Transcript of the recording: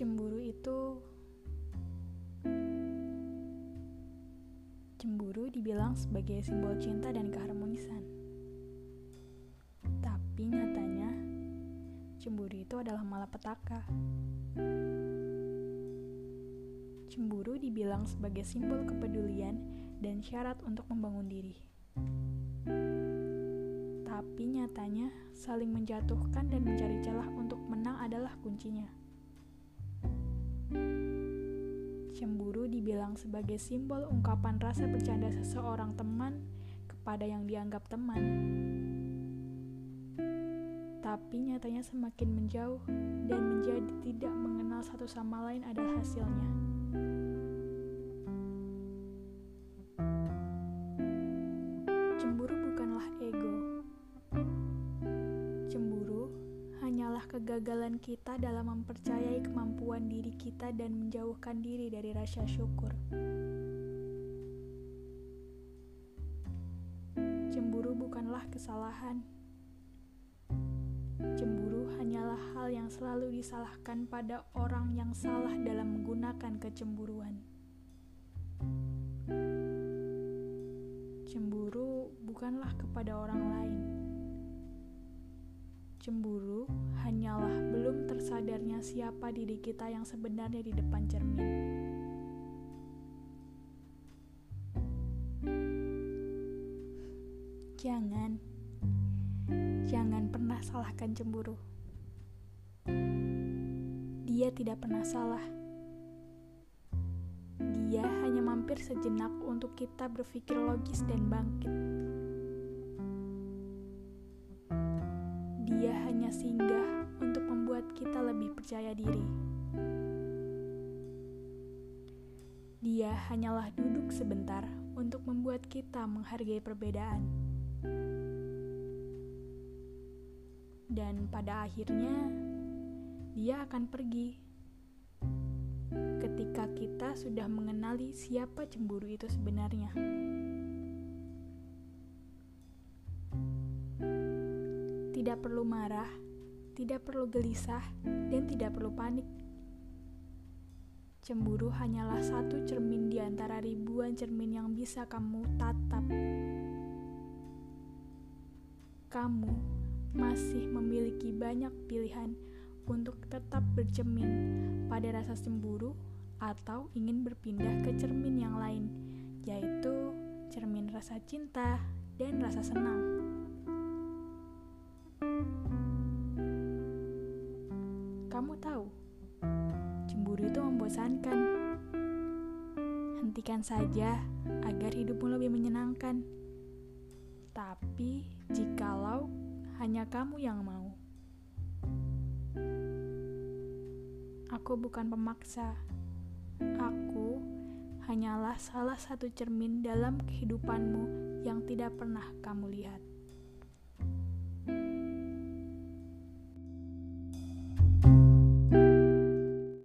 Cemburu itu Cemburu dibilang sebagai simbol cinta dan keharmonisan. Tapi nyatanya cemburu itu adalah malapetaka. Cemburu dibilang sebagai simbol kepedulian dan syarat untuk membangun diri. Tapi nyatanya saling menjatuhkan dan mencari celah untuk menang adalah kuncinya. Dibilang sebagai simbol ungkapan rasa bercanda seseorang teman kepada yang dianggap teman. Tapi nyatanya semakin menjauh dan menjadi tidak mengenal satu sama lain adalah hasilnya. Kegagalan kita dalam mempercayai kemampuan diri kita dan menjauhkan diri dari rasa syukur. Cemburu bukanlah kesalahan. Cemburu hanyalah hal yang selalu disalahkan pada orang yang salah dalam menggunakan kecemburuan. Cemburu bukanlah kepada orang lain. Cemburu hanyalah belum tersadarnya siapa diri kita yang sebenarnya di depan cermin. Jangan, jangan pernah salahkan cemburu. Dia tidak pernah salah. Dia hanya mampir sejenak untuk kita berpikir logis dan bangkit. Dia hanya singgah untuk membuat kita lebih percaya diri. Dia hanyalah duduk sebentar untuk membuat kita menghargai perbedaan. Dan pada akhirnya, dia akan pergi ketika kita sudah mengenali siapa cemburu itu sebenarnya. Tidak perlu marah, tidak perlu gelisah, dan tidak perlu panik. Cemburu hanyalah satu cermin di antara ribuan cermin yang bisa kamu tatap. Kamu masih memiliki banyak pilihan untuk tetap bercermin pada rasa cemburu atau ingin berpindah ke cermin yang lain, yaitu cermin rasa cinta dan rasa senang. Kamu tahu, cemburu itu membosankan. Hentikan saja agar hidupmu lebih menyenangkan. Tapi, jikalau hanya kamu yang mau, aku bukan pemaksa. Aku hanyalah salah satu cermin dalam kehidupanmu yang tidak pernah kamu lihat.